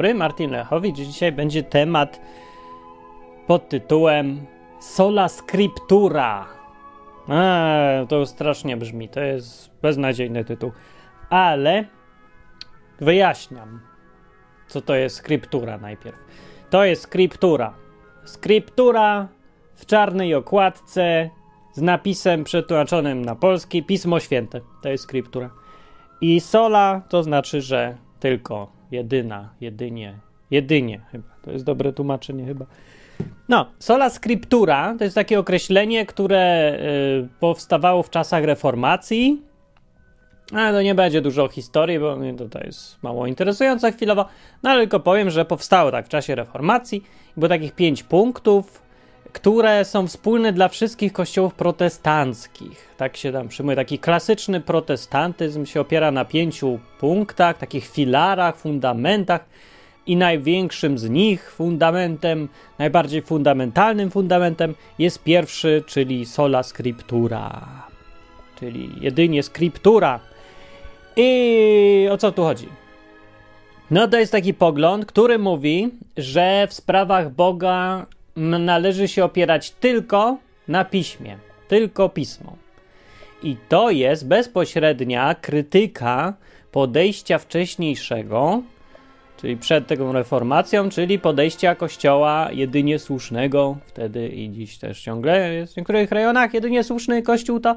Dobry, Martin Lechowicz. Dzisiaj będzie temat pod tytułem Sola Scriptura. Eee, to strasznie brzmi, to jest beznadziejny tytuł. Ale wyjaśniam, co to jest skryptura najpierw. To jest skryptura. Skryptura w czarnej okładce z napisem przetłumaczonym na polski Pismo Święte. To jest skryptura. I sola to znaczy, że tylko, jedyna, jedynie, jedynie chyba. To jest dobre tłumaczenie chyba. No, sola scriptura to jest takie określenie, które y, powstawało w czasach reformacji. Ale to nie będzie dużo historii, bo to, jest mało interesujące chwilowo. No ale tylko powiem, że powstało tak w czasie reformacji. Było takich pięć punktów, które są wspólne dla wszystkich kościołów protestanckich. Tak się tam przyjmuje. Taki klasyczny protestantyzm się opiera na pięciu punktach, takich filarach, fundamentach. I największym z nich fundamentem, najbardziej fundamentalnym fundamentem jest pierwszy, czyli sola scriptura. Czyli jedynie scriptura. I o co tu chodzi? No to jest taki pogląd, który mówi, że w sprawach Boga należy się opierać tylko na piśmie, tylko pismo. I to jest bezpośrednia krytyka podejścia wcześniejszego, czyli przed tą reformacją, czyli podejścia kościoła jedynie słusznego, wtedy i dziś też ciągle jest w niektórych rejonach jedynie słuszny kościół to,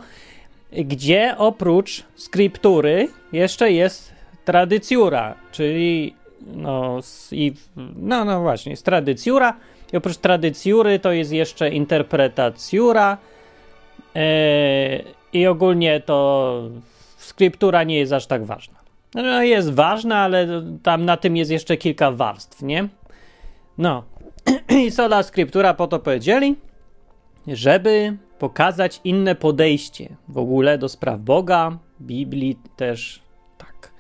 gdzie oprócz skryptury jeszcze jest tradycjura, czyli no, i, no, no właśnie, jest tradycjura, i oprócz tradycjury to jest jeszcze interpretacjura. Yy, I ogólnie to skryptura nie jest aż tak ważna. No, jest ważna, ale tam na tym jest jeszcze kilka warstw, nie? No. I sola skryptura po to powiedzieli, żeby pokazać inne podejście w ogóle do spraw Boga, Biblii też tak.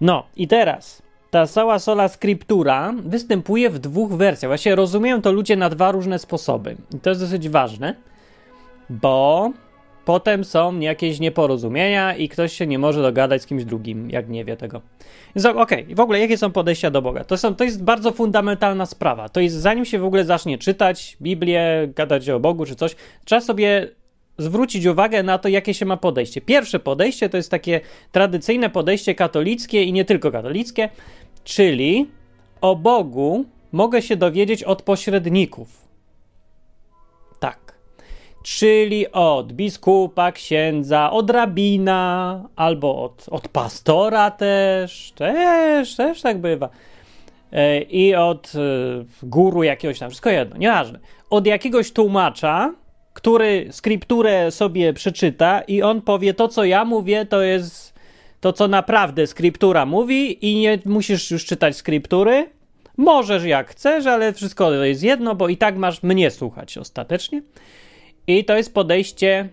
No i teraz ta cała sola scriptura występuje w dwóch wersjach. Właśnie rozumieją to ludzie na dwa różne sposoby. I to jest dosyć ważne, bo potem są jakieś nieporozumienia i ktoś się nie może dogadać z kimś drugim, jak nie wie tego. Więc okej, okay. w ogóle jakie są podejścia do Boga? To, są, to jest bardzo fundamentalna sprawa. To jest zanim się w ogóle zacznie czytać Biblię, gadać o Bogu czy coś, trzeba sobie zwrócić uwagę na to, jakie się ma podejście. Pierwsze podejście to jest takie tradycyjne podejście katolickie i nie tylko katolickie, czyli o Bogu mogę się dowiedzieć od pośredników. Tak. Czyli od biskupa, księdza, od rabina, albo od, od pastora też. Też, też tak bywa. E, I od e, guru jakiegoś tam, wszystko jedno, nieważne. Od jakiegoś tłumacza, który skrypturę sobie przeczyta i on powie to, co ja mówię, to jest to, co naprawdę skryptura mówi i nie musisz już czytać skryptury. Możesz jak chcesz, ale wszystko to jest jedno, bo i tak masz mnie słuchać ostatecznie. I to jest podejście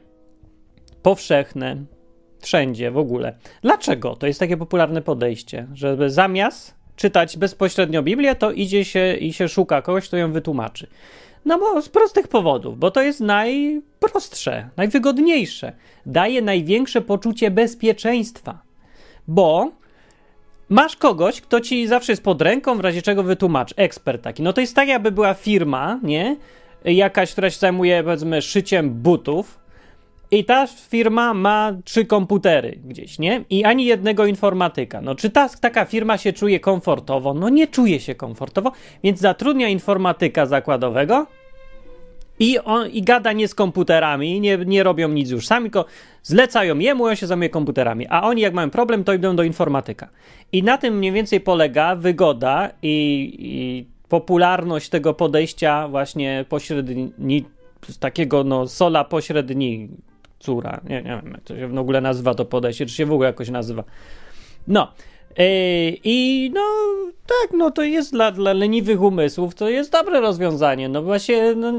powszechne wszędzie w ogóle. Dlaczego to jest takie popularne podejście, żeby zamiast czytać bezpośrednio Biblię, to idzie się i się szuka kogoś, kto ją wytłumaczy. No bo z prostych powodów, bo to jest najprostsze, najwygodniejsze. Daje największe poczucie bezpieczeństwa, bo masz kogoś, kto ci zawsze jest pod ręką, w razie czego wytłumacz, ekspert taki. No to jest tak, jakby była firma, nie? Jakaś, która się zajmuje, powiedzmy, szyciem butów, i ta firma ma trzy komputery gdzieś, nie? I ani jednego informatyka. No, czy ta, taka firma się czuje komfortowo? No, nie czuje się komfortowo, więc zatrudnia informatyka zakładowego i, on, i gada nie z komputerami, nie, nie robią nic już sami, tylko zlecają jemu, on się zajmuje komputerami. A oni, jak mają problem, to idą do informatyka. I na tym mniej więcej polega wygoda i, i popularność tego podejścia właśnie pośredni, takiego no sola pośredni, córa. Nie, nie wiem, jak to się w ogóle nazywa to podejście, czy się w ogóle jakoś nazywa. No. Yy, I no tak, no to jest dla, dla leniwych umysłów, to jest dobre rozwiązanie. No właśnie, no,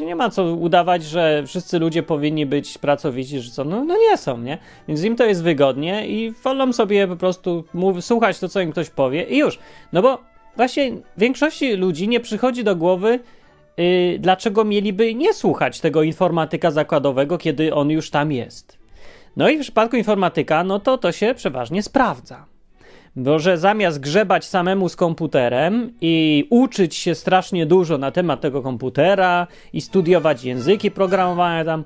nie ma co udawać, że wszyscy ludzie powinni być pracowici, że co, no, no nie są, nie? Więc im to jest wygodnie i wolą sobie po prostu mów, słuchać to, co im ktoś powie i już. No bo właśnie większości ludzi nie przychodzi do głowy, yy, dlaczego mieliby nie słuchać tego informatyka zakładowego, kiedy on już tam jest. No i w przypadku informatyka, no to to się przeważnie sprawdza. Bo że zamiast grzebać samemu z komputerem i uczyć się strasznie dużo na temat tego komputera i studiować języki programowania tam,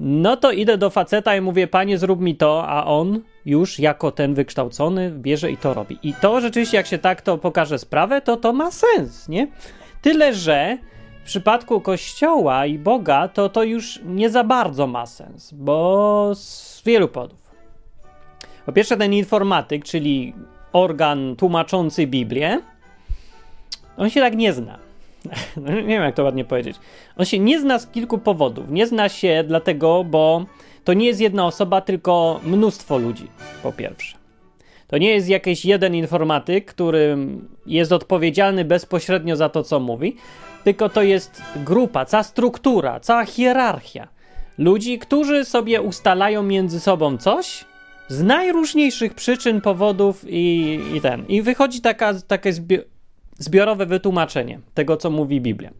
no to idę do faceta i mówię, panie, zrób mi to, a on już jako ten wykształcony bierze i to robi. I to rzeczywiście, jak się tak to pokaże sprawę, to to ma sens, nie? Tyle, że w przypadku Kościoła i Boga to to już nie za bardzo ma sens, bo z wielu powodów. Po pierwsze, ten informatyk, czyli organ tłumaczący Biblię, on się tak nie zna. No, nie wiem, jak to ładnie powiedzieć. On się nie zna z kilku powodów. Nie zna się dlatego, bo to nie jest jedna osoba, tylko mnóstwo ludzi, po pierwsze. To nie jest jakiś jeden informatyk, który jest odpowiedzialny bezpośrednio za to, co mówi, tylko to jest grupa, cała struktura, cała hierarchia ludzi, którzy sobie ustalają między sobą coś z najróżniejszych przyczyn, powodów i, i ten. I wychodzi taka, takie zbiorowe wytłumaczenie tego, co mówi Biblia.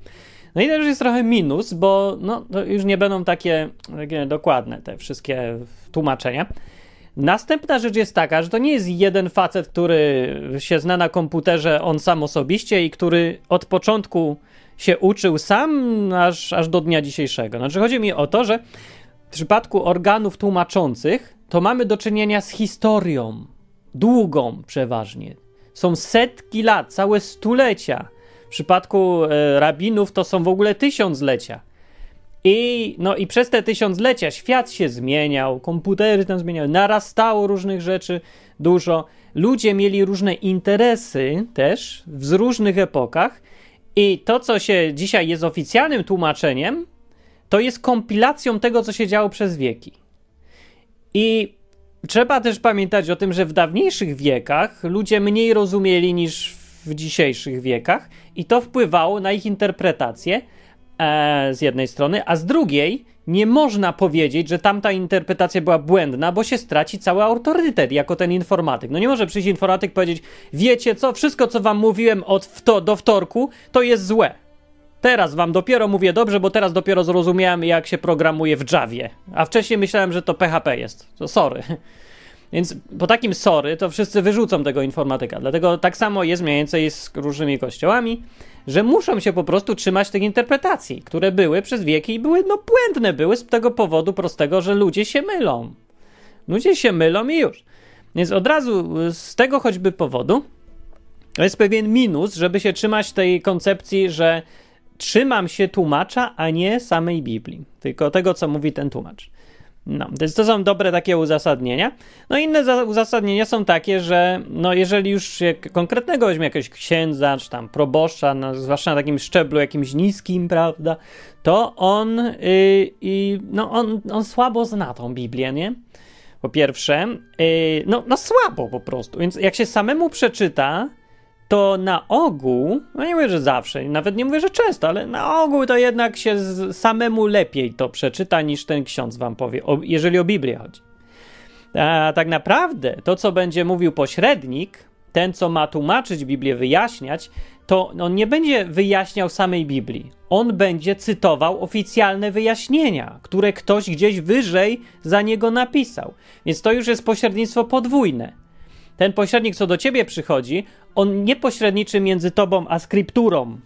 No i już jest trochę minus, bo no, już nie będą takie, takie dokładne te wszystkie tłumaczenia. Następna rzecz jest taka, że to nie jest jeden facet, który się zna na komputerze on sam osobiście i który od początku się uczył sam aż, aż do dnia dzisiejszego. Znaczy, chodzi mi o to, że w przypadku organów tłumaczących to mamy do czynienia z historią, długą przeważnie. Są setki lat, całe stulecia. W przypadku e, rabinów to są w ogóle tysiąclecia. I, no, I przez te tysiąclecia świat się zmieniał, komputery tam zmieniały, narastało różnych rzeczy dużo. Ludzie mieli różne interesy też w różnych epokach i to, co się dzisiaj jest oficjalnym tłumaczeniem, to jest kompilacją tego, co się działo przez wieki. I trzeba też pamiętać o tym, że w dawniejszych wiekach ludzie mniej rozumieli niż w dzisiejszych wiekach, i to wpływało na ich interpretację e, z jednej strony, a z drugiej nie można powiedzieć, że tamta interpretacja była błędna, bo się straci cały autorytet jako ten informatyk. No nie może przyjść informatyk powiedzieć, wiecie co, wszystko co wam mówiłem od wto do wtorku, to jest złe. Teraz wam dopiero mówię dobrze, bo teraz dopiero zrozumiałem, jak się programuje w Javie. A wcześniej myślałem, że to PHP jest. To sorry. Więc po takim sorry to wszyscy wyrzucą tego informatyka. Dlatego tak samo jest mniej więcej z różnymi kościołami że muszą się po prostu trzymać tych interpretacji, które były przez wieki i były, no, błędne były z tego powodu prostego, że ludzie się mylą. Ludzie się mylą i już. Więc od razu z tego choćby powodu to jest pewien minus, żeby się trzymać tej koncepcji, że trzymam się tłumacza, a nie samej Biblii, tylko tego, co mówi ten tłumacz. No, więc to są dobre takie uzasadnienia. No inne uzasadnienia są takie, że no jeżeli już konkretnego weźmie jakiegoś księdza, czy tam proboszcza, no, zwłaszcza na takim szczeblu jakimś niskim, prawda, to on, yy, no on, on słabo zna tą Biblię, nie? Po pierwsze, yy, no, no słabo po prostu, więc jak się samemu przeczyta, to na ogół, no nie mówię, że zawsze, nawet nie mówię, że często, ale na ogół to jednak się samemu lepiej to przeczyta niż ten ksiądz wam powie, o, jeżeli o Biblię chodzi. A tak naprawdę to, co będzie mówił pośrednik, ten, co ma tłumaczyć Biblię, wyjaśniać, to on nie będzie wyjaśniał samej Biblii. On będzie cytował oficjalne wyjaśnienia, które ktoś gdzieś wyżej za niego napisał. Więc to już jest pośrednictwo podwójne ten pośrednik, co do ciebie przychodzi, on nie pośredniczy między tobą a skrypturą.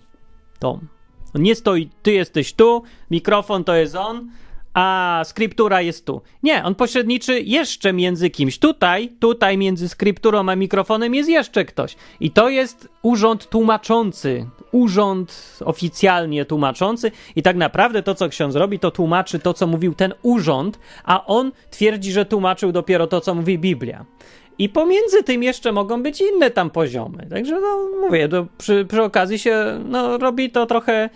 Tą. On nie stoi, ty jesteś tu, mikrofon to jest on, a skryptura jest tu. Nie, on pośredniczy jeszcze między kimś. Tutaj, tutaj między skrypturą a mikrofonem jest jeszcze ktoś. I to jest urząd tłumaczący, urząd oficjalnie tłumaczący. I tak naprawdę to, co ksiądz robi, to tłumaczy to, co mówił ten urząd, a on twierdzi, że tłumaczył dopiero to, co mówi Biblia. I pomiędzy tym jeszcze mogą być inne tam poziomy. Także, no, mówię, to przy, przy okazji się no, robi to trochę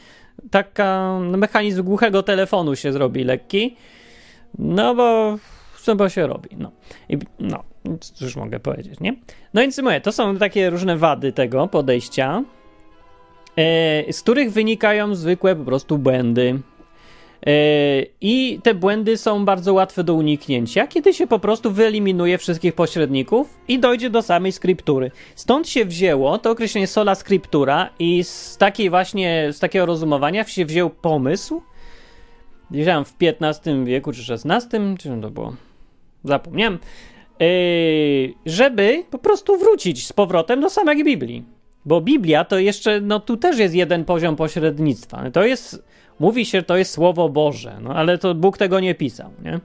taka no, mechanizm głuchego telefonu się zrobi lekki. No bo co się robi. No. I, no, cóż mogę powiedzieć, nie? No więc mówię, to są takie różne wady tego podejścia, yy, z których wynikają zwykłe po prostu błędy. Yy, I te błędy są bardzo łatwe do uniknięcia, kiedy się po prostu wyeliminuje wszystkich pośredników i dojdzie do samej skryptury. Stąd się wzięło to określenie sola scriptura i z takiej właśnie, z takiego rozumowania się wziął pomysł, wiedziałem w XV wieku czy XVI, czy to było, zapomniałem, Yy, żeby po prostu wrócić z powrotem do samej Biblii. Bo Biblia to jeszcze, no tu też jest jeden poziom pośrednictwa. To jest, mówi się, to jest Słowo Boże, no ale to Bóg tego nie pisał, nie?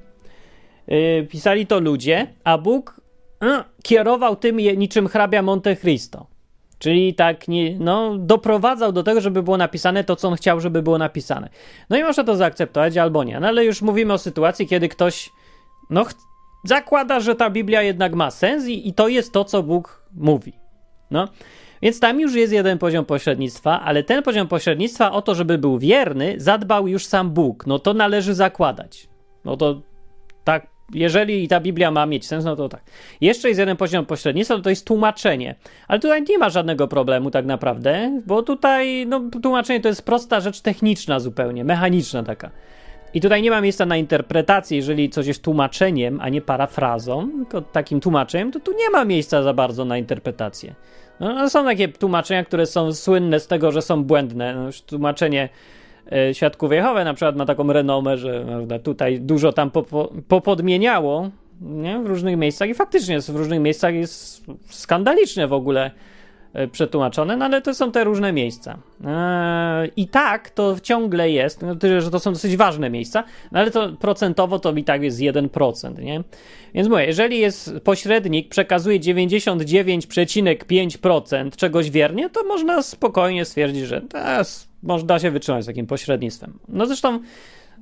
Yy, pisali to ludzie, a Bóg yy, kierował tym niczym hrabia Monte Cristo. Czyli tak, nie, no, doprowadzał do tego, żeby było napisane to, co on chciał, żeby było napisane. No i można to zaakceptować albo nie. No ale już mówimy o sytuacji, kiedy ktoś, no, zakłada, że ta Biblia jednak ma sens i, i to jest to, co Bóg mówi. No. Więc tam już jest jeden poziom pośrednictwa, ale ten poziom pośrednictwa o to, żeby był wierny, zadbał już sam Bóg. No to należy zakładać. No to tak, jeżeli ta Biblia ma mieć sens, no to tak. Jeszcze jest jeden poziom pośrednictwa, to jest tłumaczenie. Ale tutaj nie ma żadnego problemu tak naprawdę, bo tutaj no, tłumaczenie to jest prosta rzecz techniczna zupełnie, mechaniczna taka. I tutaj nie ma miejsca na interpretację, jeżeli coś jest tłumaczeniem, a nie parafrazą, tylko takim tłumaczeniem, to tu nie ma miejsca za bardzo na interpretację. No, no są takie tłumaczenia, które są słynne z tego, że są błędne. No, tłumaczenie e, Świadków Jehowy na przykład ma taką renomę, że prawda, tutaj dużo tam popodmieniało nie? w różnych miejscach i faktycznie w różnych miejscach jest skandaliczne w ogóle przetłumaczone, no ale to są te różne miejsca. Eee, I tak to ciągle jest, no, że to są dosyć ważne miejsca, no ale to procentowo to i tak jest 1%, nie? Więc mówię, jeżeli jest pośrednik, przekazuje 99,5% czegoś wiernie, to można spokojnie stwierdzić, że to można się wytrzymać z takim pośrednictwem. No zresztą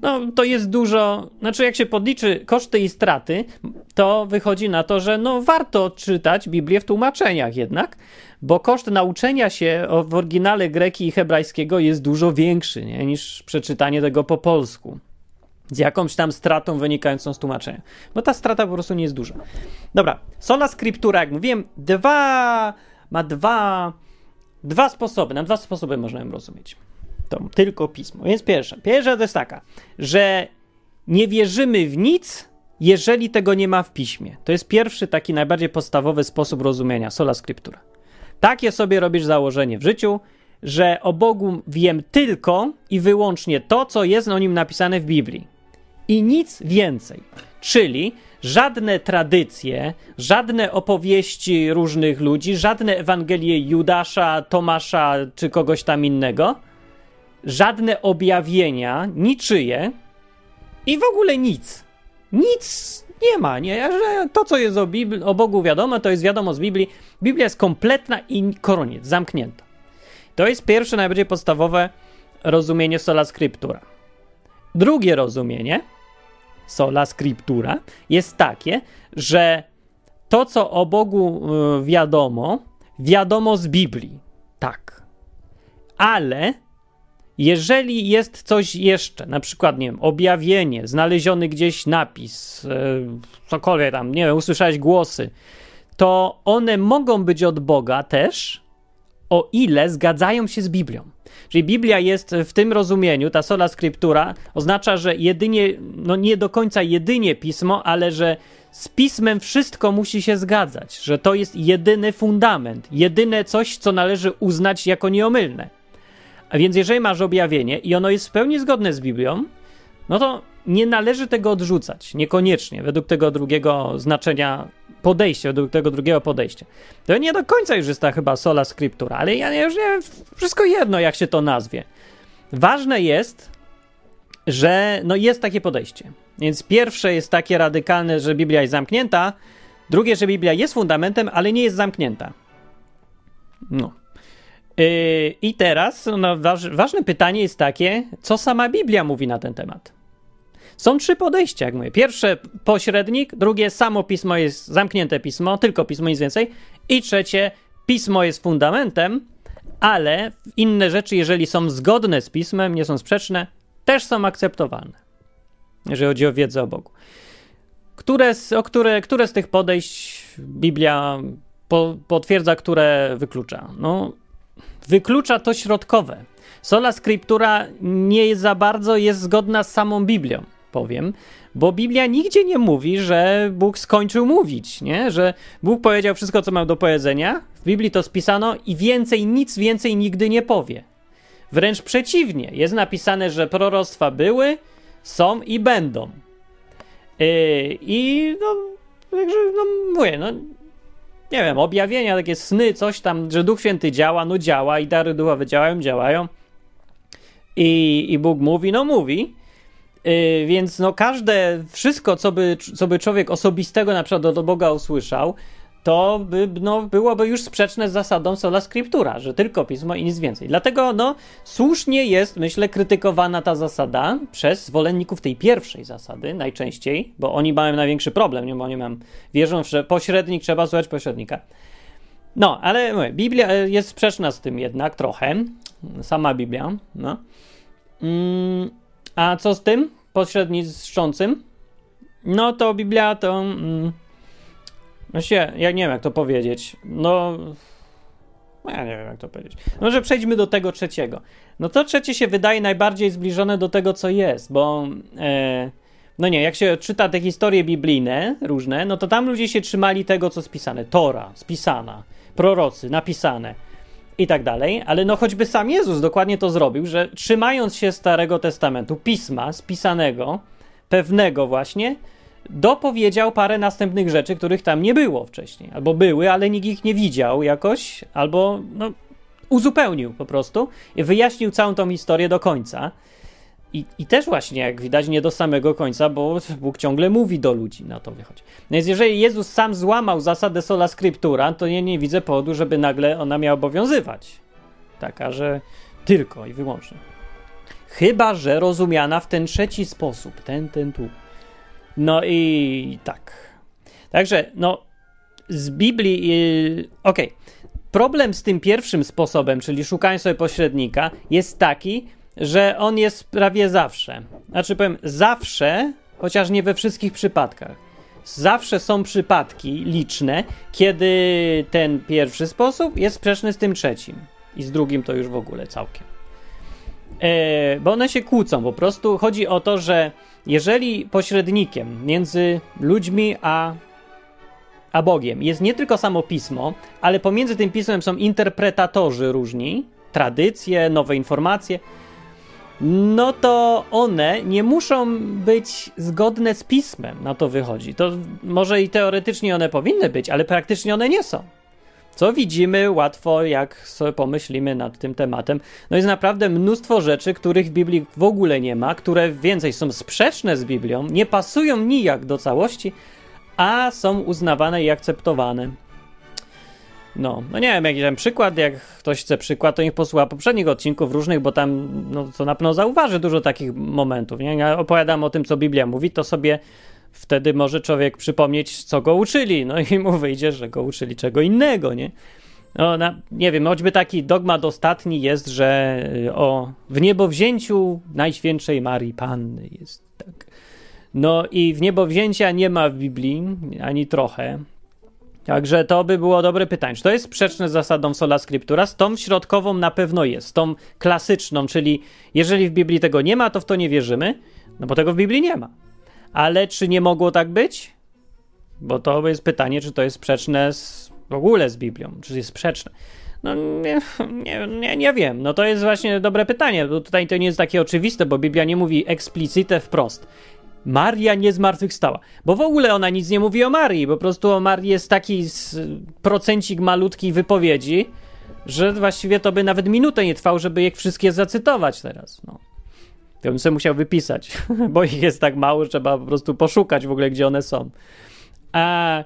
no to jest dużo, znaczy jak się podliczy koszty i straty, to wychodzi na to, że no warto czytać Biblię w tłumaczeniach jednak, bo koszt nauczenia się w oryginale greki i hebrajskiego jest dużo większy nie, niż przeczytanie tego po polsku. Z jakąś tam stratą wynikającą z tłumaczenia. Bo ta strata po prostu nie jest duża. Dobra, sola scriptura, jak mówiłem, dwa, ma dwa, dwa sposoby, na dwa sposoby można ją rozumieć tylko pismo. Więc pierwsza. Pierwsza to jest taka, że nie wierzymy w nic, jeżeli tego nie ma w piśmie. To jest pierwszy taki najbardziej podstawowy sposób rozumienia sola scriptura. Takie sobie robisz założenie w życiu, że o Bogu wiem tylko i wyłącznie to, co jest o nim napisane w Biblii. I nic więcej. Czyli żadne tradycje, żadne opowieści różnych ludzi, żadne Ewangelie Judasza, Tomasza czy kogoś tam innego, żadne objawienia, niczyje i w ogóle nic. Nic nie ma, nie? Że to, co jest o, Bibli- o Bogu wiadomo, to jest wiadomo z Biblii. Biblia jest kompletna i koniec, zamknięta. To jest pierwsze, najbardziej podstawowe rozumienie sola scriptura. Drugie rozumienie sola scriptura jest takie, że to, co o Bogu y, wiadomo, wiadomo z Biblii. Tak. Ale jeżeli jest coś jeszcze, na przykład, nie wiem, objawienie, znaleziony gdzieś napis, yy, cokolwiek tam, nie wiem, usłyszałeś głosy, to one mogą być od Boga też, o ile zgadzają się z Biblią. Czyli Biblia jest w tym rozumieniu, ta sola scriptura oznacza, że jedynie, no nie do końca jedynie pismo, ale że z pismem wszystko musi się zgadzać, że to jest jedyny fundament, jedyne coś, co należy uznać jako nieomylne. A więc jeżeli masz objawienie i ono jest w pełni zgodne z Biblią, no to nie należy tego odrzucać, niekoniecznie, według tego drugiego znaczenia podejścia, według tego drugiego podejścia. To nie do końca już jest ta chyba sola scriptura, ale ja już nie wiem, wszystko jedno, jak się to nazwie. Ważne jest, że no jest takie podejście. Więc pierwsze jest takie radykalne, że Biblia jest zamknięta, drugie, że Biblia jest fundamentem, ale nie jest zamknięta. No. Yy, I teraz no, ważne pytanie jest takie, co sama Biblia mówi na ten temat. Są trzy podejścia, jak mówię. Pierwsze pośrednik, drugie samo pismo jest zamknięte pismo, tylko pismo, nic więcej. I trzecie pismo jest fundamentem, ale inne rzeczy, jeżeli są zgodne z pismem, nie są sprzeczne, też są akceptowalne, jeżeli chodzi o wiedzę o Bogu. Które z, o które, które z tych podejść Biblia po, potwierdza, które wyklucza? No, wyklucza to środkowe. Sola Scriptura nie za bardzo jest zgodna z samą Biblią, powiem, bo Biblia nigdzie nie mówi, że Bóg skończył mówić, nie? że Bóg powiedział wszystko, co miał do powiedzenia. W Biblii to spisano i więcej, nic więcej nigdy nie powie. Wręcz przeciwnie, jest napisane, że proroctwa były, są i będą. Yy, I no, Także, no mówię, no nie wiem, objawienia, takie sny, coś tam, że Duch Święty działa, no działa i dary duchowe działają, działają. I, i Bóg mówi, no mówi. Yy, więc no każde, wszystko, co by, co by człowiek osobistego na przykład do Boga usłyszał, to by, no, byłoby już sprzeczne z zasadą sola scriptura, że tylko pismo i nic więcej. Dlatego no, słusznie jest, myślę, krytykowana ta zasada przez zwolenników tej pierwszej zasady najczęściej, bo oni mają największy problem, nie? bo oni mają, wierzą, że pośrednik trzeba słuchać pośrednika. No, ale mówię, Biblia e, jest sprzeczna z tym jednak trochę, sama Biblia, no. Mm, a co z tym pośredniczącym? No to Biblia to... Mm, Właściwie, ja nie wiem, jak to powiedzieć. No, no. Ja nie wiem, jak to powiedzieć. No, że przejdźmy do tego trzeciego. No to trzecie się wydaje najbardziej zbliżone do tego, co jest, bo. E, no nie, jak się czyta te historie biblijne różne, no to tam ludzie się trzymali tego, co spisane. Tora, spisana, prorocy, napisane i tak dalej, ale no choćby sam Jezus dokładnie to zrobił, że trzymając się Starego Testamentu, pisma spisanego, pewnego właśnie, dopowiedział parę następnych rzeczy, których tam nie było wcześniej. Albo były, ale nikt ich nie widział jakoś, albo no, uzupełnił po prostu i wyjaśnił całą tą historię do końca. I, I też właśnie, jak widać, nie do samego końca, bo Bóg ciągle mówi do ludzi, na to wychodzi. Więc jeżeli Jezus sam złamał zasadę sola scriptura, to ja nie widzę powodu, żeby nagle ona miała obowiązywać. Taka, że tylko i wyłącznie. Chyba, że rozumiana w ten trzeci sposób, ten, ten tu. No i tak. Także, no, z Biblii. Yy, Okej. Okay. Problem z tym pierwszym sposobem, czyli szukanie sobie pośrednika, jest taki, że on jest prawie zawsze. Znaczy, powiem zawsze, chociaż nie we wszystkich przypadkach. Zawsze są przypadki liczne, kiedy ten pierwszy sposób jest sprzeczny z tym trzecim. I z drugim to już w ogóle całkiem. E, bo one się kłócą. Po prostu chodzi o to, że jeżeli pośrednikiem między ludźmi a, a Bogiem jest nie tylko samo pismo, ale pomiędzy tym pismem są interpretatorzy różni, tradycje, nowe informacje, no to one nie muszą być zgodne z pismem, na to wychodzi. To może i teoretycznie one powinny być, ale praktycznie one nie są. Co widzimy łatwo, jak sobie pomyślimy nad tym tematem. No jest naprawdę mnóstwo rzeczy, których w Biblii w ogóle nie ma, które więcej są sprzeczne z Biblią, nie pasują nijak do całości, a są uznawane i akceptowane. No, no nie wiem, jakiś tam przykład, jak ktoś chce przykład, to niech posłucha poprzednich odcinków różnych, bo tam, no to na pewno zauważy dużo takich momentów, nie? Ja opowiadam o tym, co Biblia mówi, to sobie wtedy może człowiek przypomnieć, co go uczyli, no i mu wyjdzie, że go uczyli czego innego, nie? No, na, nie wiem, choćby taki dogmat ostatni jest, że y, o w niebowzięciu Najświętszej Marii Panny jest tak. No i w niebowzięcia nie ma w Biblii ani trochę. Także to by było dobre pytanie. Czy to jest sprzeczne z zasadą sola scriptura? Z tą środkową na pewno jest, z tą klasyczną, czyli jeżeli w Biblii tego nie ma, to w to nie wierzymy, no bo tego w Biblii nie ma. Ale czy nie mogło tak być? Bo to jest pytanie, czy to jest sprzeczne z, w ogóle z Biblią, czy jest sprzeczne. No nie, nie, nie, nie wiem. No to jest właśnie dobre pytanie, bo tutaj to nie jest takie oczywiste, bo Biblia nie mówi explicite wprost. Maria nie zmartwychwstała. Bo w ogóle ona nic nie mówi o Marii, po prostu o Marii jest taki procencik malutki wypowiedzi, że właściwie to by nawet minutę nie trwało, żeby je wszystkie zacytować teraz. No. To bym sobie musiał wypisać, bo ich jest tak mało, że trzeba po prostu poszukać w ogóle, gdzie one są. A,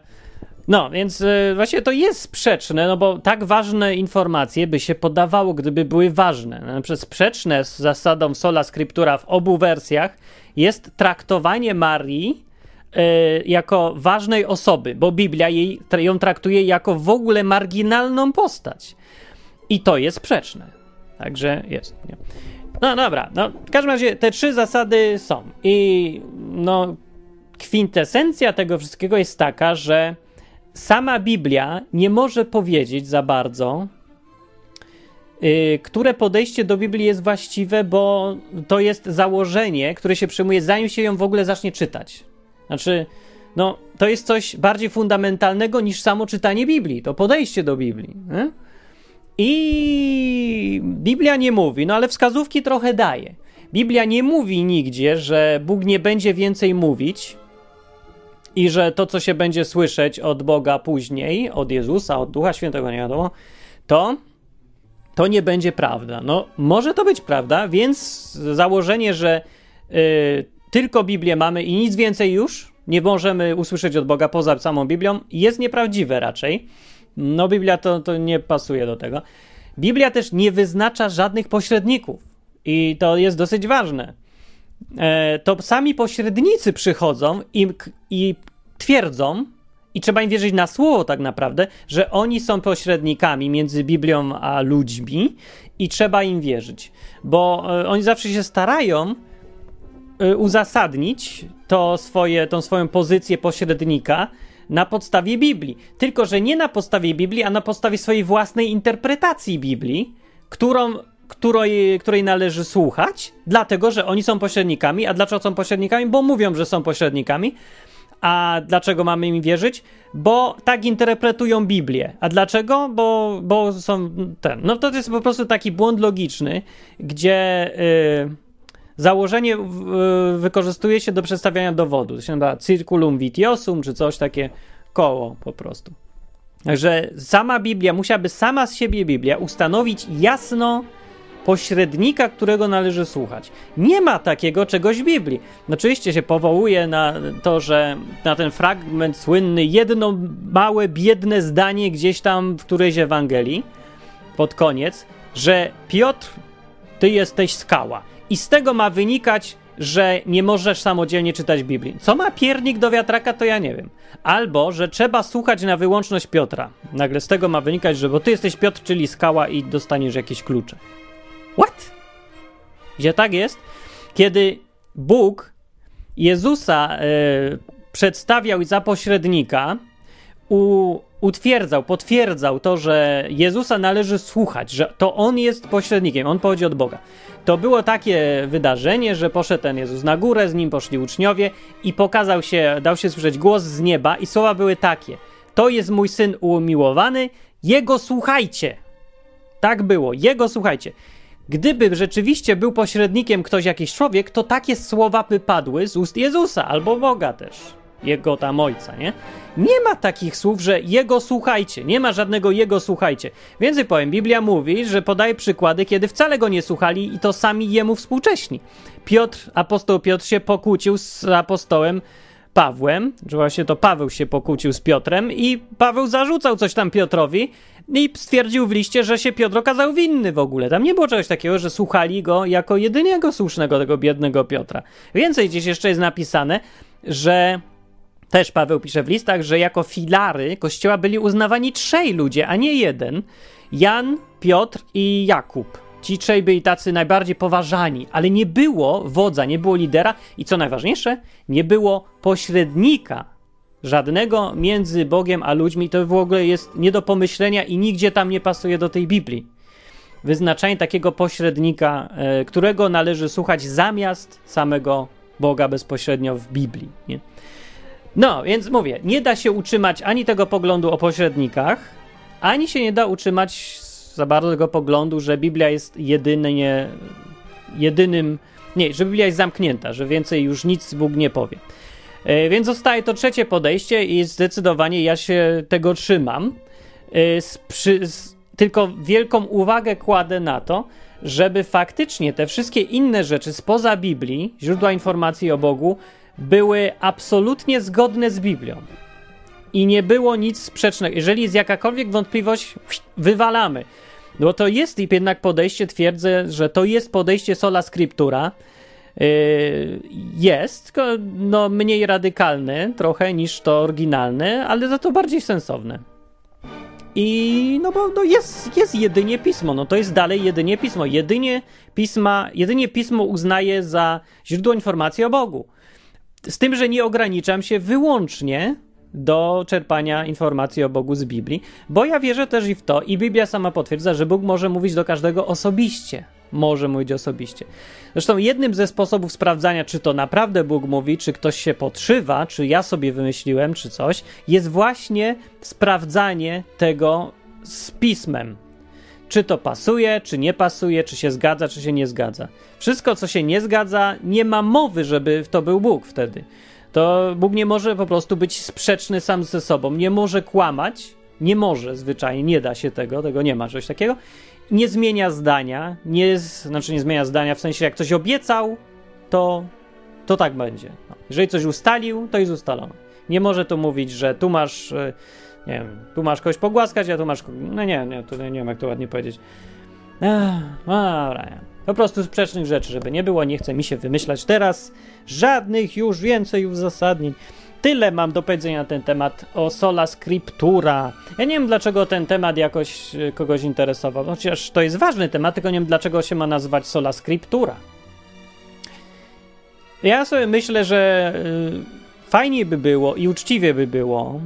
no, więc y, właśnie to jest sprzeczne, no bo tak ważne informacje by się podawało, gdyby były ważne. No, przez sprzeczne z zasadą sola scriptura w obu wersjach jest traktowanie Marii y, jako ważnej osoby, bo Biblia jej, ją traktuje jako w ogóle marginalną postać. I to jest sprzeczne. Także jest. Nie? No dobra, no w każdym razie te trzy zasady są. I no kwintesencja tego wszystkiego jest taka, że sama Biblia nie może powiedzieć za bardzo, yy, które podejście do Biblii jest właściwe, bo to jest założenie, które się przyjmuje, zanim się ją w ogóle zacznie czytać. Znaczy, no, to jest coś bardziej fundamentalnego niż samo czytanie Biblii, to podejście do Biblii. I Biblia nie mówi, no ale wskazówki trochę daje. Biblia nie mówi nigdzie, że Bóg nie będzie więcej mówić, i że to, co się będzie słyszeć od Boga później, od Jezusa, od Ducha Świętego, nie wiadomo, to to nie będzie prawda. No, może to być prawda, więc założenie, że y, tylko Biblię mamy i nic więcej już nie możemy usłyszeć od Boga poza samą Biblią, jest nieprawdziwe raczej. No, Biblia to, to nie pasuje do tego. Biblia też nie wyznacza żadnych pośredników i to jest dosyć ważne. E, to sami pośrednicy przychodzą i, i twierdzą, i trzeba im wierzyć na słowo tak naprawdę, że oni są pośrednikami między Biblią a ludźmi i trzeba im wierzyć, bo e, oni zawsze się starają e, uzasadnić to swoje, tą swoją pozycję pośrednika na podstawie Biblii. Tylko, że nie na podstawie Biblii, a na podstawie swojej własnej interpretacji Biblii, którą, której, której należy słuchać, dlatego, że oni są pośrednikami. A dlaczego są pośrednikami? Bo mówią, że są pośrednikami. A dlaczego mamy im wierzyć? Bo tak interpretują Biblię. A dlaczego? Bo, bo są ten. No to jest po prostu taki błąd logiczny, gdzie yy, założenie yy, wykorzystuje się do przedstawiania dowodu. To się nazywa circulum vitiosum, czy coś takie koło po prostu. Że sama Biblia, musiałaby sama z siebie Biblia ustanowić jasno pośrednika, którego należy słuchać. Nie ma takiego czegoś w Biblii. Oczywiście się powołuje na to, że na ten fragment słynny, jedno małe, biedne zdanie gdzieś tam w którejś Ewangelii, pod koniec, że Piotr, ty jesteś skała. I z tego ma wynikać, że nie możesz samodzielnie czytać Biblii. Co ma piernik do wiatraka, to ja nie wiem. Albo, że trzeba słuchać na wyłączność Piotra. Nagle z tego ma wynikać, że bo ty jesteś Piotr, czyli skała i dostaniesz jakieś klucze. What? Gdzie tak jest? Kiedy Bóg Jezusa y, przedstawiał za pośrednika, u, utwierdzał, potwierdzał to, że Jezusa należy słuchać, że to On jest pośrednikiem, On pochodzi od Boga. To było takie wydarzenie, że poszedł ten Jezus na górę, z nim poszli uczniowie i pokazał się, dał się słyszeć głos z nieba i słowa były takie: To jest mój syn umiłowany, jego słuchajcie. Tak było, jego słuchajcie. Gdyby rzeczywiście był pośrednikiem ktoś, jakiś człowiek, to takie słowa by padły z ust Jezusa albo Boga też, jego tam ojca, nie? Nie ma takich słów, że jego słuchajcie, nie ma żadnego jego słuchajcie. Więcej powiem, Biblia mówi, że podaje przykłady, kiedy wcale go nie słuchali i to sami jemu współcześni. Piotr, apostoł Piotr się pokłócił z apostołem Pawłem, że właśnie to Paweł się pokłócił z Piotrem i Paweł zarzucał coś tam Piotrowi i stwierdził w liście, że się Piotr okazał winny w ogóle. Tam nie było czegoś takiego, że słuchali go jako jedynego słusznego tego biednego Piotra. Więcej gdzieś jeszcze jest napisane, że też Paweł pisze w listach, że jako filary kościoła byli uznawani trzej ludzie, a nie jeden. Jan, Piotr i Jakub. Ci trzej byli tacy najbardziej poważani, ale nie było wodza, nie było lidera i co najważniejsze, nie było pośrednika żadnego między Bogiem a ludźmi. To w ogóle jest nie do pomyślenia i nigdzie tam nie pasuje do tej Biblii. Wyznaczanie takiego pośrednika, e, którego należy słuchać zamiast samego Boga bezpośrednio w Biblii. Nie? No, więc mówię, nie da się utrzymać ani tego poglądu o pośrednikach, ani się nie da utrzymać za bardzo tego poglądu, że Biblia jest jedynie, jedynym, nie, że Biblia jest zamknięta, że więcej już nic Bóg nie powie. E, więc zostaje to trzecie podejście i zdecydowanie ja się tego trzymam. E, z, przy, z, tylko wielką uwagę kładę na to, żeby faktycznie te wszystkie inne rzeczy spoza Biblii, źródła informacji o Bogu, były absolutnie zgodne z Biblią. I nie było nic sprzecznego. Jeżeli jest jakakolwiek wątpliwość, wywalamy. Bo to jest jednak podejście, twierdzę, że to jest podejście sola scriptura. Yy, jest, no mniej radykalne trochę niż to oryginalne, ale za to bardziej sensowne. I no bo no jest, jest jedynie pismo, no to jest dalej jedynie pismo. Jedynie pisma, jedynie pismo uznaje za źródło informacji o Bogu. Z tym, że nie ograniczam się wyłącznie do czerpania informacji o Bogu z Biblii, bo ja wierzę też i w to, i Biblia sama potwierdza, że Bóg może mówić do każdego osobiście. Może mówić osobiście. Zresztą jednym ze sposobów sprawdzania, czy to naprawdę Bóg mówi, czy ktoś się podszywa, czy ja sobie wymyśliłem, czy coś, jest właśnie sprawdzanie tego z pismem. Czy to pasuje, czy nie pasuje, czy się zgadza, czy się nie zgadza. Wszystko, co się nie zgadza, nie ma mowy, żeby to był Bóg wtedy. to Bóg nie może po prostu być sprzeczny sam ze sobą, nie może kłamać, nie może zwyczajnie, nie da się tego, tego nie ma czegoś takiego. Nie zmienia zdania, nie, znaczy nie zmienia zdania w sensie jak coś obiecał, to, to tak będzie. No. Jeżeli coś ustalił, to jest ustalone. Nie może tu mówić, że tu masz, e, nie wiem, tu masz kogoś pogłaskać, a tu masz, no nie, nie, to nie wiem jak to ładnie powiedzieć. Ech, dobra, po prostu sprzecznych rzeczy, żeby nie było, nie chce mi się wymyślać teraz żadnych już więcej uzasadnień. Tyle mam do powiedzenia na ten temat o sola scriptura. Ja nie wiem, dlaczego ten temat jakoś e, kogoś interesował. Chociaż to jest ważny temat, tylko nie wiem, dlaczego się ma nazywać sola scriptura. Ja sobie myślę, że y, fajnie by było i uczciwie by było,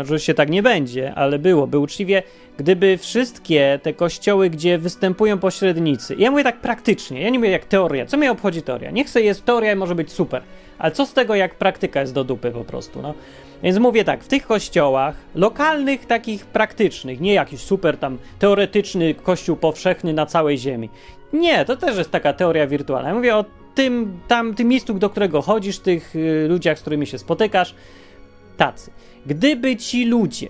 oczywiście tak nie będzie, ale byłoby uczciwie, gdyby wszystkie te kościoły, gdzie występują pośrednicy, ja mówię tak praktycznie, ja nie mówię jak teoria, co mnie obchodzi teoria? Niech sobie jest teoria i może być super, ale co z tego, jak praktyka jest do dupy po prostu, no. Więc mówię tak, w tych kościołach, lokalnych, takich praktycznych, nie jakiś super tam teoretyczny kościół powszechny na całej ziemi. Nie, to też jest taka teoria wirtualna. Ja mówię o tym, tam, tym miejscu, do którego chodzisz, tych y, ludziach, z którymi się spotykasz, tacy. Gdyby ci ludzie,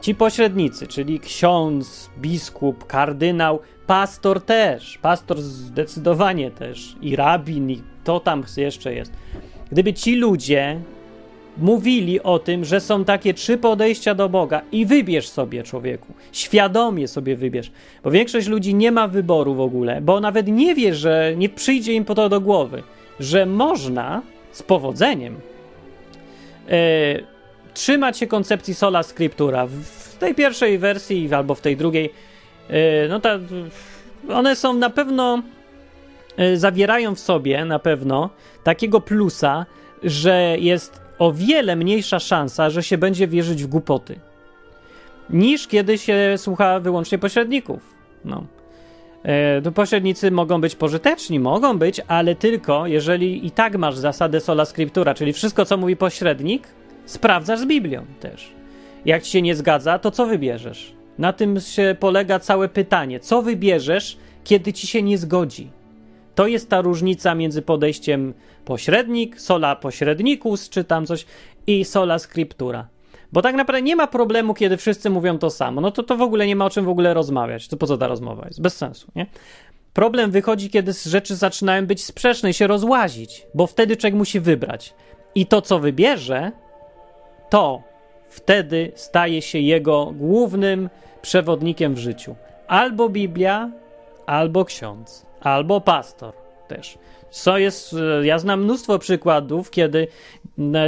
ci pośrednicy, czyli ksiądz, biskup, kardynał, pastor też, pastor zdecydowanie też, i rabin, i to tam jeszcze jest. Gdyby ci ludzie mówili o tym, że są takie trzy podejścia do Boga i wybierz sobie, człowieku. Świadomie sobie wybierz. Bo większość ludzi nie ma wyboru w ogóle, bo nawet nie wie, że nie przyjdzie im po to do głowy, że można z powodzeniem trzymać się koncepcji sola scriptura. W tej pierwszej wersji albo w tej drugiej, e, no ta, one są na pewno, e, zawierają w sobie na pewno takiego plusa, że jest o wiele mniejsza szansa, że się będzie wierzyć w głupoty, niż kiedy się słucha wyłącznie pośredników. No. E, pośrednicy mogą być pożyteczni, mogą być, ale tylko jeżeli i tak masz zasadę sola scriptura, czyli wszystko, co mówi pośrednik, sprawdzasz z Biblią też. Jak ci się nie zgadza, to co wybierzesz? Na tym się polega całe pytanie. Co wybierzesz, kiedy ci się nie zgodzi? To jest ta różnica między podejściem pośrednik, sola pośrednikus, czy tam coś, i sola scriptura. Bo tak naprawdę nie ma problemu, kiedy wszyscy mówią to samo. No to to w ogóle nie ma o czym w ogóle rozmawiać. To po co ta rozmowa jest? Bez sensu, nie? Problem wychodzi, kiedy rzeczy zaczynają być sprzeczne i się rozłazić, bo wtedy człowiek musi wybrać. I to, co wybierze, to wtedy staje się jego głównym przewodnikiem w życiu. Albo Biblia, albo ksiądz albo pastor też. Co jest, e, ja znam mnóstwo przykładów, kiedy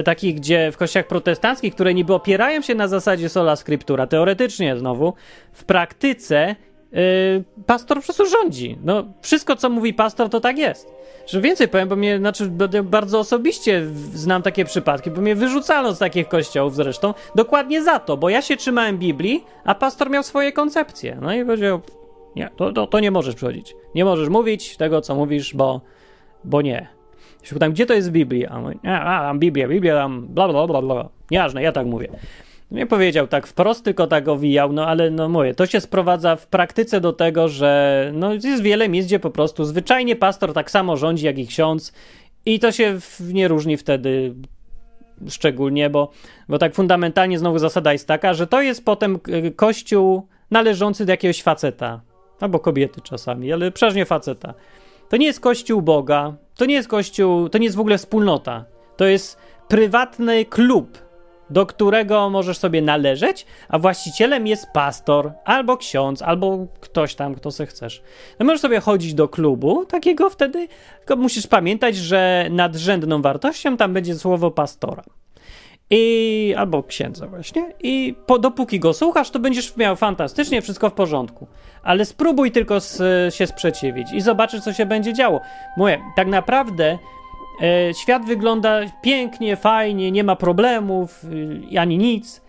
takich, gdzie w kościołach protestanckich, które niby opierają się na zasadzie sola scriptura, teoretycznie znowu, w praktyce yy, pastor po prostu rządzi. No, wszystko, co mówi pastor, to tak jest. Że więcej powiem, bo mnie, znaczy, bardzo osobiście znam takie przypadki, bo mnie wyrzucano z takich kościołów zresztą, dokładnie za to, bo ja się trzymałem Biblii, a pastor miał swoje koncepcje. No i powiedział, nie, to, to, to nie możesz przychodzić. Nie możesz mówić tego, co mówisz, bo, bo nie. Się pytam, gdzie to jest w Biblii? A, mówi, a, tam Biblia, Biblia tam bla bla bla bla. Nieważne, ja tak mówię. Nie powiedział tak wprost, tylko tak owijał, no ale no mówię, to się sprowadza w praktyce do tego, że no jest wiele miejsc, gdzie po prostu zwyczajnie pastor tak samo rządzi jak i ksiądz i to się nie różni wtedy szczególnie, bo, bo tak fundamentalnie znowu zasada jest taka, że to jest potem kościół należący do jakiegoś faceta, albo kobiety czasami, ale przeważnie faceta. To nie jest kościół Boga, to nie jest kościół, to nie jest w ogóle wspólnota. To jest prywatny klub, do którego możesz sobie należeć, a właścicielem jest pastor, albo ksiądz, albo ktoś tam, kto se chcesz. No możesz sobie chodzić do klubu takiego wtedy, tylko musisz pamiętać, że nadrzędną wartością tam będzie słowo pastora. I albo księdza właśnie. I po, dopóki go słuchasz, to będziesz miał fantastycznie, wszystko w porządku. Ale spróbuj tylko z, się sprzeciwić i zobaczysz, co się będzie działo. Mówię, tak naprawdę e, świat wygląda pięknie, fajnie, nie ma problemów y, ani nic.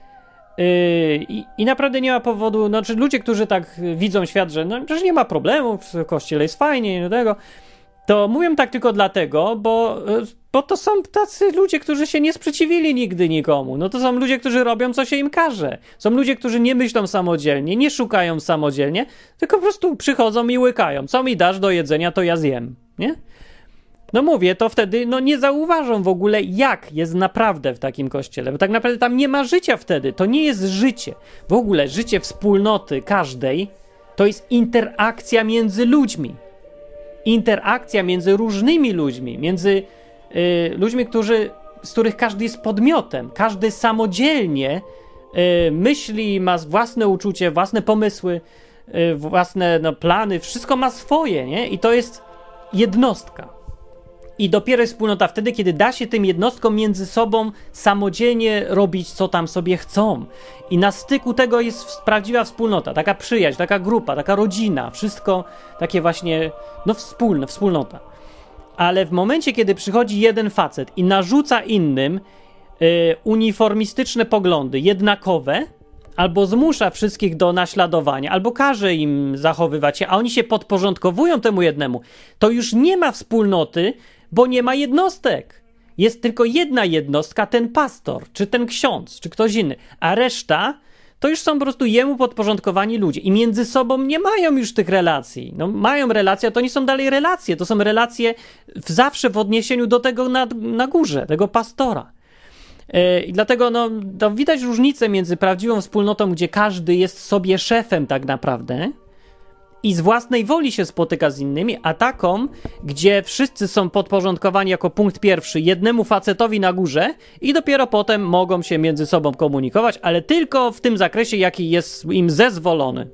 Y, I, naprawdę nie ma powodu, znaczy ludzie, którzy tak widzą świat, że no, że nie ma problemów, w kościele jest fajnie, do tego, to mówią tak tylko dlatego, bo, e, bo to są tacy ludzie, którzy się nie sprzeciwili nigdy nikomu. No to są ludzie, którzy robią, co się im każe. Są ludzie, którzy nie myślą samodzielnie, nie szukają samodzielnie, tylko po prostu przychodzą i łykają. Co mi dasz do jedzenia, to ja zjem, nie? no mówię, to wtedy no nie zauważą w ogóle, jak jest naprawdę w takim kościele, bo tak naprawdę tam nie ma życia wtedy. To nie jest życie. W ogóle życie wspólnoty każdej to jest interakcja między ludźmi. Interakcja między różnymi ludźmi, między y, ludźmi, którzy, z których każdy jest podmiotem, każdy samodzielnie y, myśli, ma własne uczucie, własne pomysły, y, własne no, plany, wszystko ma swoje, nie? I to jest jednostka. I dopiero jest wspólnota wtedy, kiedy da się tym jednostkom między sobą samodzielnie robić, co tam sobie chcą. I na styku tego jest prawdziwa wspólnota, taka przyjaźń, taka grupa, taka rodzina, wszystko takie właśnie, no wspólne, wspólnota. Ale w momencie, kiedy przychodzi jeden facet i narzuca innym y, uniformistyczne poglądy, jednakowe, albo zmusza wszystkich do naśladowania, albo każe im zachowywać się, a oni się podporządkowują temu jednemu, to już nie ma wspólnoty, bo nie ma jednostek. Jest tylko jedna jednostka, ten pastor, czy ten ksiądz, czy ktoś inny, a reszta to już są po prostu jemu podporządkowani ludzie i między sobą nie mają już tych relacji. No, mają relacje, a to nie są dalej relacje, to są relacje w zawsze w odniesieniu do tego na, na górze, tego pastora. E, I dlatego no, widać różnicę między prawdziwą wspólnotą, gdzie każdy jest sobie szefem tak naprawdę, i z własnej woli się spotyka z innymi, a taką, gdzie wszyscy są podporządkowani jako punkt pierwszy jednemu facetowi na górze i dopiero potem mogą się między sobą komunikować, ale tylko w tym zakresie, jaki jest im zezwolony.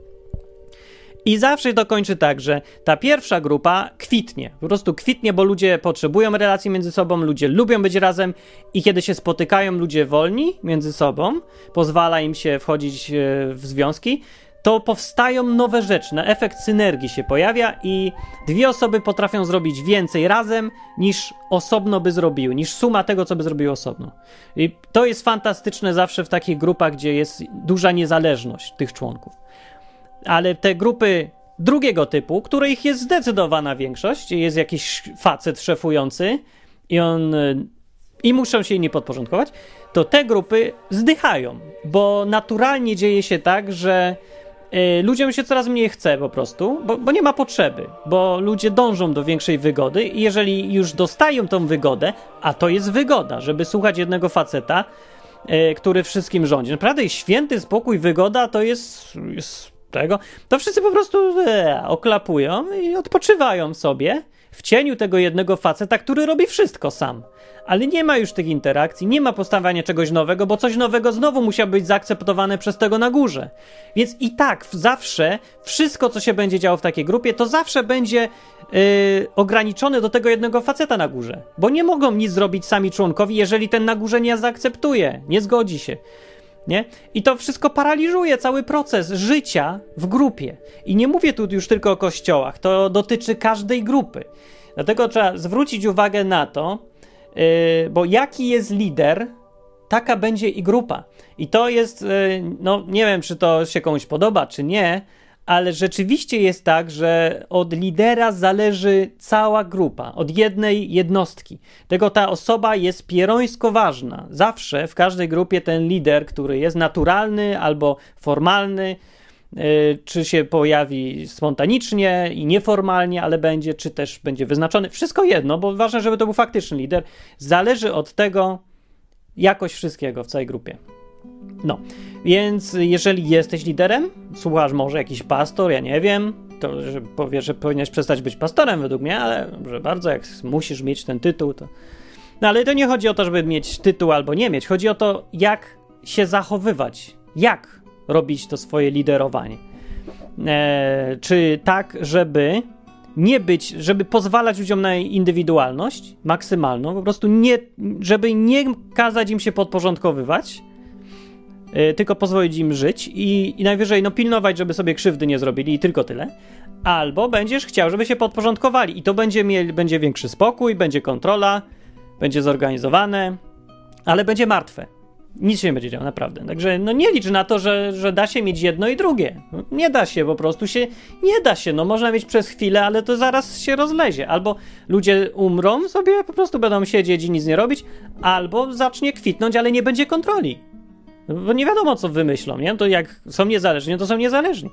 I zawsze to kończy tak, że ta pierwsza grupa kwitnie. Po prostu kwitnie, bo ludzie potrzebują relacji między sobą, ludzie lubią być razem i kiedy się spotykają ludzie wolni między sobą, pozwala im się wchodzić e, w związki, to powstają nowe rzeczy, na efekt synergii się pojawia i dwie osoby potrafią zrobić więcej razem niż osobno by zrobiły, niż suma tego, co by zrobiły osobno. I to jest fantastyczne zawsze w takich grupach, gdzie jest duża niezależność tych członków. Ale te grupy drugiego typu, których jest zdecydowana większość, jest jakiś facet szefujący i on i muszą się inni podporządkować, to te grupy zdychają, bo naturalnie dzieje się tak, że ludziom się coraz mniej chce po prostu, bo, bo, nie ma potrzeby, bo ludzie dążą do większej wygody i jeżeli już dostają tą wygodę, a to jest wygoda, żeby słuchać jednego faceta, y, który wszystkim rządzi. Naprawdę święty spokój, wygoda to jest, jest tego, to wszyscy po prostu e, oklapują i odpoczywają sobie w cieniu tego jednego faceta, który robi wszystko sam ale nie ma już tych interakcji, nie ma postawiania czegoś nowego, bo coś nowego znowu musiał być zaakceptowane przez tego na górze. Więc i tak zawsze wszystko, co się będzie działo w takiej grupie, to zawsze będzie yy, ograniczone do tego jednego faceta na górze, bo nie mogą nic zrobić sami członkowi, jeżeli ten na górze nie zaakceptuje, nie zgodzi się. Nie? I to wszystko paraliżuje cały proces życia w grupie. I nie mówię tu już tylko o kościołach, to dotyczy każdej grupy. Dlatego trzeba zwrócić uwagę na to, Yy, bo jaki jest lider, taka będzie i grupa. I to jest, yy, no nie wiem, czy to się komuś podoba, czy nie, ale rzeczywiście jest tak, że od lidera zależy cała grupa, od jednej jednostki. Tego ta osoba jest pierońsko ważna. Zawsze w każdej grupie ten lider, który jest naturalny albo formalny, Y, czy się pojawi spontanicznie i nieformalnie, ale będzie, czy też będzie wyznaczony. Wszystko jedno, bo ważne, żeby to był faktyczny lider. Zależy od tego jakość wszystkiego w całej grupie. No, więc jeżeli jesteś liderem, słuchasz może jakiś pastor, ja nie wiem, to że powie, że powinieneś przestać być pastorem według mnie, ale że bardzo, jak musisz mieć ten tytuł, to... No ale to nie chodzi o to, żeby mieć tytuł albo nie mieć. Chodzi o to, jak się zachowywać. Jak robić to swoje liderowanie. E, czy tak, żeby nie być, żeby pozwalać ludziom na indywidualność maksymalną, po prostu nie, żeby nie kazać im się podporządkowywać, tylko pozwolić im żyć i, i najwyżej no, pilnować, żeby sobie krzywdy nie zrobili i tylko tyle. Albo będziesz chciał, żeby się podporządkowali i to będzie, mieli, będzie większy spokój, będzie kontrola, będzie zorganizowane, ale będzie martwe. Nic się nie będzie działo, naprawdę. Także no nie licz na to, że, że da się mieć jedno i drugie. Nie da się, po prostu się nie da się. No można mieć przez chwilę, ale to zaraz się rozlezie. Albo ludzie umrą sobie, po prostu będą siedzieć i nic nie robić, albo zacznie kwitnąć, ale nie będzie kontroli. No, bo nie wiadomo, co wymyślą, nie? To jak są niezależni, to są niezależni.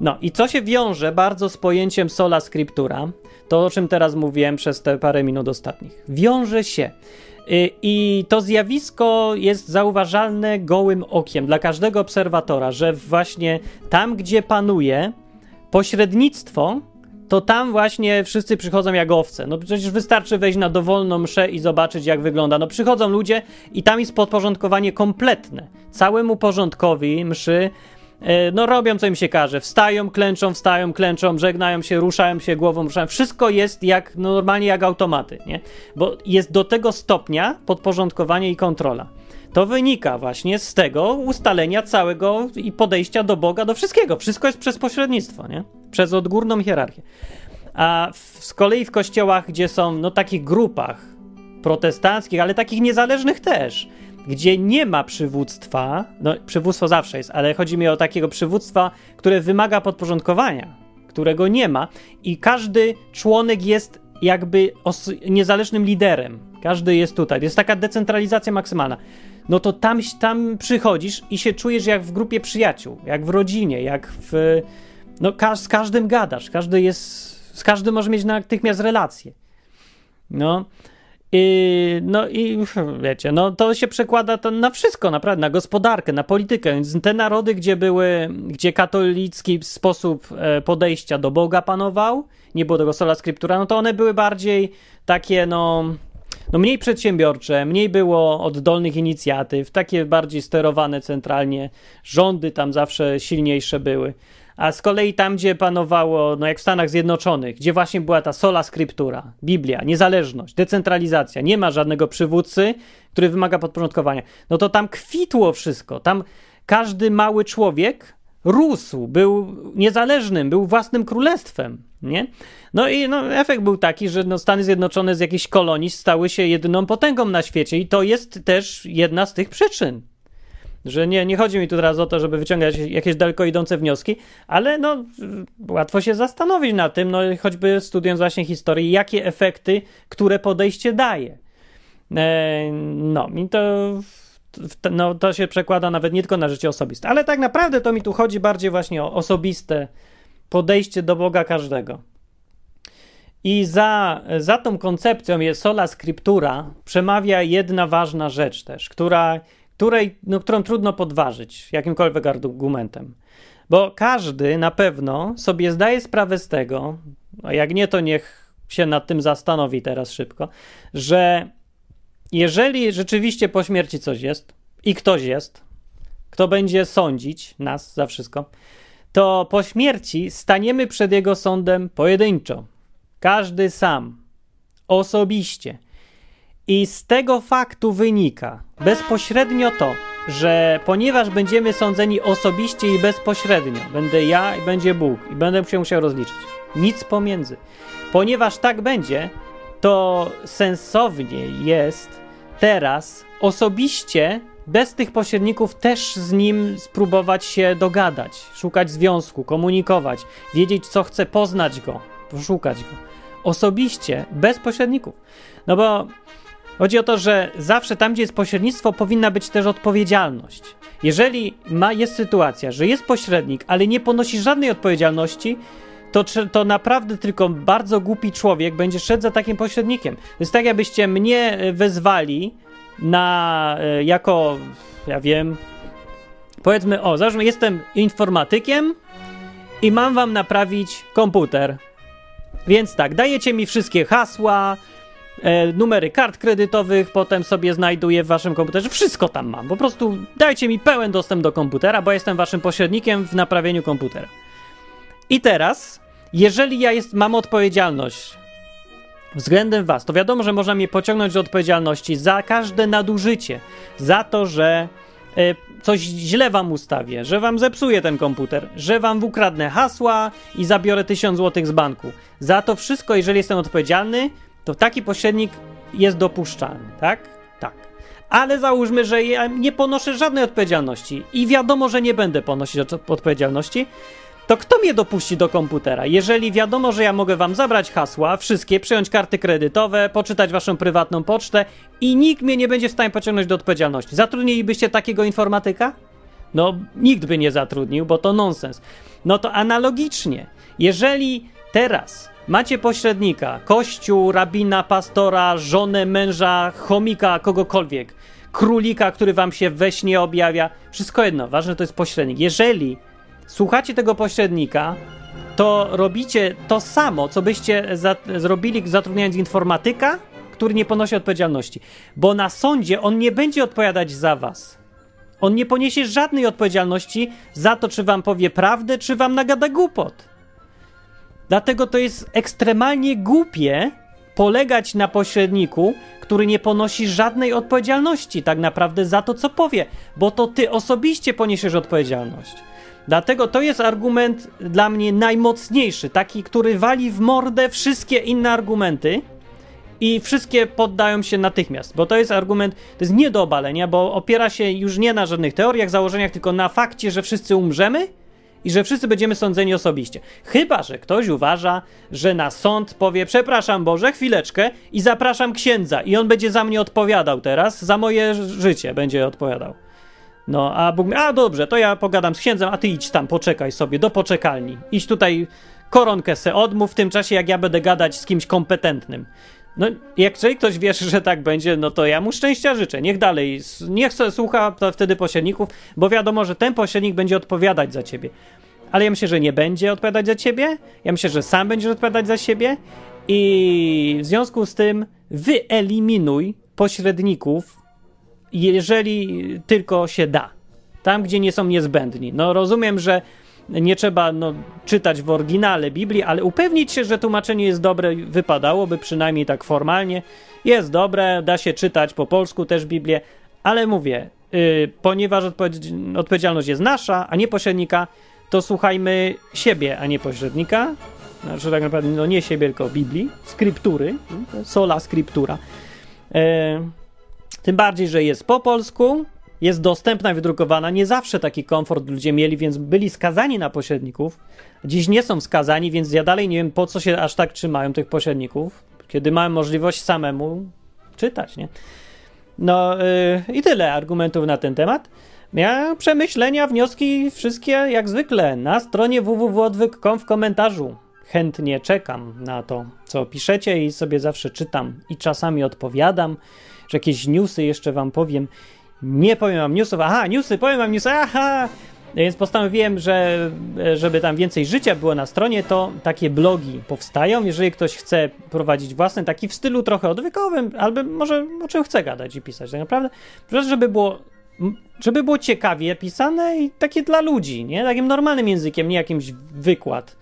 No i co się wiąże bardzo z pojęciem sola scriptura, to o czym teraz mówiłem przez te parę minut ostatnich. Wiąże się. Y, I to zjawisko jest zauważalne gołym okiem dla każdego obserwatora, że właśnie tam, gdzie panuje pośrednictwo, to tam właśnie wszyscy przychodzą jak owce. No przecież wystarczy wejść na dowolną mszę i zobaczyć, jak wygląda. No przychodzą ludzie i tam jest podporządkowanie kompletne. Całemu porządkowi mszy E, no robią co im się każe. Wstają, klęczą, wstają, klęczą, żegnają się, ruszają się głową, ruszają. Wszystko jest jak no, normalnie jak automaty, nie? Bo jest do tego stopnia podporządkowanie i kontrola. To wynika właśnie z tego ustalenia całego i podejścia do Boga, do wszystkiego. Wszystko jest przez pośrednictwo, nie? Przez odgórną hierarchię. A w, z kolei w kościołach, gdzie są no takich grupach protestanckich, ale takich niezależnych też, gdzie nie ma przywództwa, no przywództwo zawsze jest, ale chodzi mi o takiego przywództwa, które wymaga podporządkowania, którego nie ma i każdy członek jest jakby niezależnym liderem. Każdy jest tutaj. Jest taka decentralizacja maksymalna. No to tam, tam przychodzisz i się czujesz jak w grupie przyjaciół, jak w rodzinie, jak w. No, ka z każdym gadasz, każdy jest. Z każdym może mieć natychmiast relacje. No. I, no i wiecie, no to się przekłada to na wszystko, naprawdę, na gospodarkę, na politykę. Więc te narody, gdzie były, gdzie katolicki sposób e, podejścia do Boga panował, nie było tego sola scriptura, no to one były bardziej takie, no, no mniej przedsiębiorcze, mniej było oddolnych inicjatyw, takie bardziej sterowane centralnie, rządy tam zawsze silniejsze były. A z kolei tam, gdzie panowało, no jak w Stanach Zjednoczonych, gdzie właśnie była ta sola scriptura, Biblia, niezależność, decentralizacja, nie ma żadnego przywódcy, który wymaga podporządkowania, no to tam kwitło wszystko. Tam każdy mały człowiek rósł, był niezależnym, był własnym królestwem, nie? No i no, efekt był taki, że no, Stany Zjednoczone z jakiejś kolonii stały się jedyną potęgą na świecie i to jest też jedna z tych przyczyn. Że nie, nie chodzi mi tu teraz o to, żeby wyciągać jakieś daleko idące wnioski, ale no, łatwo się zastanowić na tym, no choćby studiując właśnie historię, jakie efekty, które podejście daje. E, no, i to, no, to się przekłada nawet nie tylko na życie osobiste, ale tak naprawdę to mi tu chodzi bardziej właśnie o osobiste podejście do Boga każdego. I za, za tą koncepcją jest sola scriptura przemawia jedna ważna rzecz też, która której, no, którą trudno podważyć jakimkolwiek argumentem. Bo każdy na pewno sobie zdaje sprawę z tego, a jak nie, to niech się nad tym zastanowi teraz szybko, że jeżeli rzeczywiście po śmierci coś jest i ktoś jest, kto będzie sądzić nas za wszystko, to po śmierci staniemy przed jego sądem pojedynczo. Każdy sam, osobiście. I z tego faktu wynika bezpośrednio to, że ponieważ będziemy sądzeni osobiście i bezpośrednio, będę ja i będzie Bóg i będę się musiał rozliczyć. Nic pomiędzy. Ponieważ tak będzie, to sensownie jest teraz osobiście bez tych pośredników też z nim spróbować się dogadać, szukać związku, komunikować, wiedzieć co chce, poznać go, poszukać go. Osobiście, bez pośredników. No bo Chodzi o to, że zawsze tam, gdzie jest pośrednictwo, powinna być też odpowiedzialność. Jeżeli ma, jest sytuacja, że jest pośrednik, ale nie ponosi żadnej odpowiedzialności, to, to naprawdę tylko bardzo głupi człowiek będzie szedł za takim pośrednikiem. To jest tak, jakbyście mnie e, wezwali na e, jako, ja wiem, powiedzmy, o, załóżmy, jestem informatykiem i mam wam naprawić komputer. Więc tak, dajecie mi wszystkie hasła, e, numery kart kredytowych, potem sobie znajduję w waszym komputerze. Wszystko tam mam. Po prostu dajcie mi pełen dostęp do komputera, bo jestem waszym pośrednikiem w naprawieniu komputera. I teraz, jeżeli ja jest, mam odpowiedzialność względem was, to wiadomo, że można mnie pociągnąć do odpowiedzialności za każde nadużycie, za to, że e, coś źle wam ustawię, że wam zepsuję ten komputer, że wam ukradnę hasła i zabiorę 1000 zł z banku. Za to wszystko, jeżeli jestem odpowiedzialny, to taki pośrednik jest dopuszczalny, tak? Tak. Ale załóżmy, że ja nie ponoszę żadnej odpowiedzialności i wiadomo, że nie będę ponosić odpowiedzialności, to kto mnie dopuści do komputera? Jeżeli wiadomo, że ja mogę wam zabrać hasła, wszystkie, przyjąć karty kredytowe, poczytać waszą prywatną pocztę i nikt mnie nie będzie w stanie pociągnąć do odpowiedzialności. Zatrudnilibyście takiego informatyka? No, nikt by nie zatrudnił, bo to nonsens. No to analogicznie, jeżeli teraz macie pośrednika, kościół, rabina, pastora, żonę, męża, chomika, kogokolwiek, królika, który wam się we śnie objawia, wszystko jedno, ważne to jest pośrednik. Jeżeli słuchacie tego pośrednika, to robicie to samo, co byście za zrobili zatrudniając informatyka, który nie ponosi odpowiedzialności. Bo na sądzie on nie będzie odpowiadać za was. On nie poniesie żadnej odpowiedzialności za to, czy wam powie prawdę, czy wam nagada głupot. Dlatego to jest ekstremalnie głupie polegać na pośredniku, który nie ponosi żadnej odpowiedzialności tak naprawdę za to, co powie, bo to ty osobiście poniesiesz odpowiedzialność. Dlatego to jest argument dla mnie najmocniejszy, taki, który wali w mordę wszystkie inne argumenty i wszystkie poddają się natychmiast, bo to jest argument, to jest nie do obalenia, bo opiera się już nie na żadnych teoriach, założeniach, tylko na fakcie, że wszyscy umrzemy i że wszyscy będziemy sądzeni osobiście. Chyba, że ktoś uważa, że na sąd powie: Przepraszam Boże, chwileczkę i zapraszam księdza, i on będzie za mnie odpowiadał teraz, za moje życie będzie odpowiadał. No, a Bóg mówi, a dobrze, to ja pogadam z księdzem, a ty idź tam, poczekaj sobie, do poczekalni. Idź tutaj, koronkę se odmów w tym czasie, jak ja będę gadać z kimś kompetentnym. No, jak ktoś wierzy, że tak będzie, no to ja mu szczęścia życzę. Niech dalej, niech słucha wtedy pośredników, bo wiadomo, że ten pośrednik będzie odpowiadać za ciebie. Ale ja myślę, że nie będzie odpowiadać za ciebie. Ja myślę, że sam będziesz odpowiadać za siebie. I w związku z tym wyeliminuj pośredników jeżeli tylko się da. Tam, gdzie nie są niezbędni. No rozumiem, że nie trzeba no, czytać w oryginale Biblii, ale upewnić się, że tłumaczenie jest dobre, wypadałoby przynajmniej tak formalnie. Jest dobre, da się czytać po polsku też Biblię, ale mówię, yy, ponieważ odpowiedzialność jest nasza, a nie pośrednika, to słuchajmy siebie, a nie pośrednika. Znaczy tak naprawdę, no nie siebie, tylko Biblii, skryptury, sola skryptura. Yy, tym bardziej, że jest po polsku, jest dostępna, wydrukowana. Nie zawsze taki komfort ludzie mieli, więc byli skazani na pośredników. Dziś nie są skazani, więc ja dalej nie wiem, po co się aż tak trzymają tych pośredników, kiedy mają możliwość samemu czytać, nie? No yy, i tyle argumentów na ten temat. Ja przemyślenia, wnioski wszystkie jak zwykle na stronie www.odwyk.com w komentarzu. Chętnie czekam na to, co piszecie i sobie zawsze czytam i czasami odpowiadam że jakieś newsy jeszcze wam powiem. Nie powiem wam newsów, aha, newsy, powiem wam newsy, aha! Więc postanowiłem, że żeby tam więcej życia było na stronie, to takie blogi powstają. Jeżeli ktoś chce prowadzić własny, taki w stylu trochę odwykowym, albo może o czym chce gadać i pisać, tak naprawdę, żeby było, żeby było ciekawie pisane i takie dla ludzi, nie? Takim normalnym językiem, nie jakimś wykład.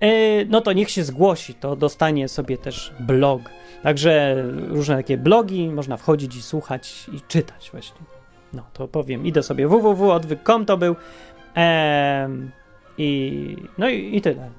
Yy, no to niech się zgłosi, to dostanie sobie też blog. Także różne takie blogi, można wchodzić i słuchać i czytać właśnie. No to powiem, idę sobie www.odwyk.com to był ehm, i no i, i tyle.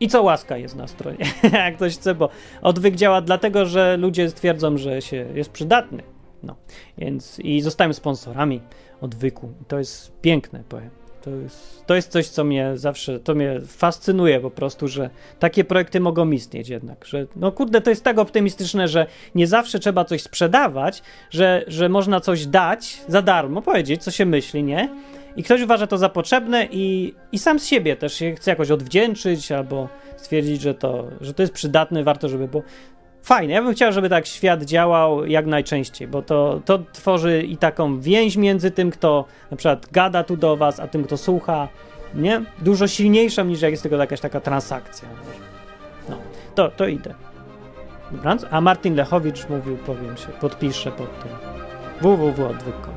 I co łaska jest na stronie, jak ktoś chce, bo odwyk działa dlatego, że ludzie stwierdzą, że się jest przydatny. No, więc i zostałem sponsorami odwyku. To jest piękne, powiem. To jest, to jest coś, co mnie zawsze, to mnie fascynuje po prostu, że takie projekty mogą istnieć jednak, że no kurde, to jest tak optymistyczne, że nie zawsze trzeba coś sprzedawać, że, że można coś dać za darmo, powiedzieć, co się myśli, nie? I ktoś uważa to za potrzebne i, i sam z siebie też się chce jakoś odwdzięczyć albo stwierdzić, że to, że to jest przydatne, warto, żeby było fajne. Ja bym chciał, żeby tak świat działał jak najczęściej, bo to, to tworzy i taką więź między tym, kto na przykład gada tu do was, a tym, kto słucha, nie? Dużo silniejszą niż jak jest tylko jakaś taka transakcja. No, to, to idę. Dobranoc. A Martin Lechowicz mówił, powiem się, podpiszę pod tym www.odwyk.com